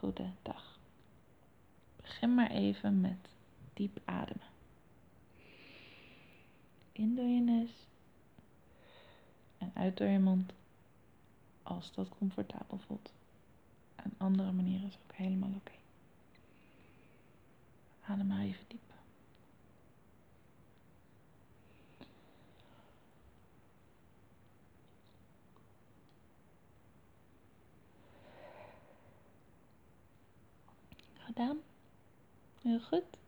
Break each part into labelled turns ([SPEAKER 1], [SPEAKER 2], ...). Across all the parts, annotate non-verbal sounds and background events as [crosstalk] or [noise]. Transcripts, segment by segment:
[SPEAKER 1] goede dag. Begin maar even met diep ademen. In door je neus en uit door je mond als dat comfortabel voelt. Een andere manier is ook helemaal oké. Adem maar even diep. Gedaan. Heel goed.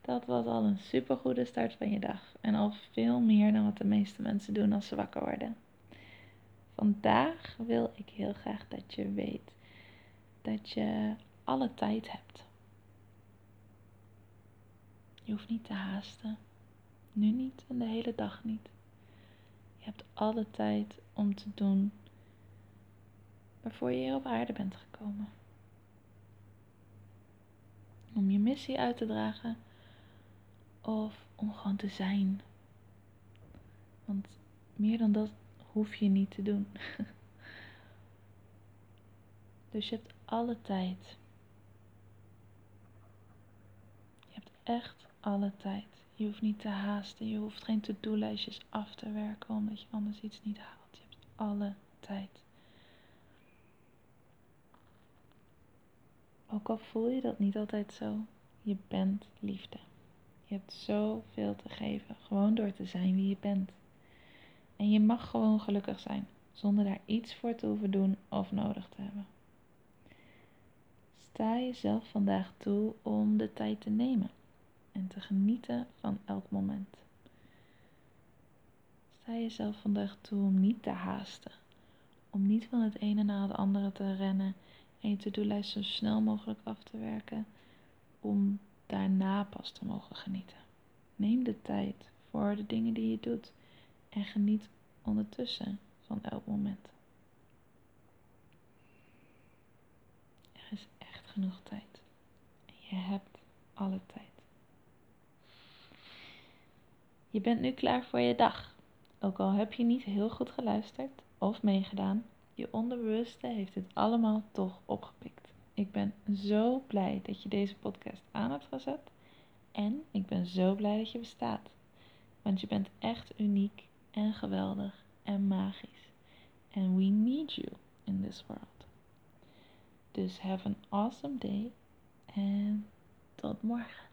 [SPEAKER 1] Dat was al een super goede start van je dag. En al veel meer dan wat de meeste mensen doen als ze wakker worden. Vandaag wil ik heel graag dat je weet dat je alle tijd hebt. Je hoeft niet te haasten. Nu niet en de hele dag niet. Je hebt alle tijd om te doen waarvoor je hier op aarde bent gekomen om je missie uit te dragen of om gewoon te zijn. Want meer dan dat hoef je niet te doen. [laughs] dus je hebt alle tijd. Je hebt echt alle tijd. Je hoeft niet te haasten. Je hoeft geen to-do-lijstjes af te werken omdat je anders iets niet haalt. Je hebt alle tijd. Ook al voel je dat niet altijd zo, je bent liefde. Je hebt zoveel te geven, gewoon door te zijn wie je bent. En je mag gewoon gelukkig zijn, zonder daar iets voor te hoeven doen of nodig te hebben. Sta jezelf vandaag toe om de tijd te nemen en te genieten van elk moment. Sta jezelf vandaag toe om niet te haasten, om niet van het ene naar het andere te rennen en je to-do-lijst zo snel mogelijk af te werken om daarna pas te mogen genieten. Neem de tijd voor de dingen die je doet en geniet ondertussen van elk moment. Er is echt genoeg tijd en je hebt alle tijd. Je bent nu klaar voor je dag. Ook al heb je niet heel goed geluisterd of meegedaan, je onderbewuste heeft het allemaal toch opgepikt. Ik ben zo blij dat je deze podcast aan hebt gezet. En ik ben zo blij dat je bestaat. Want je bent echt uniek en geweldig en magisch. And we need you in this world. Dus have an awesome day en tot morgen.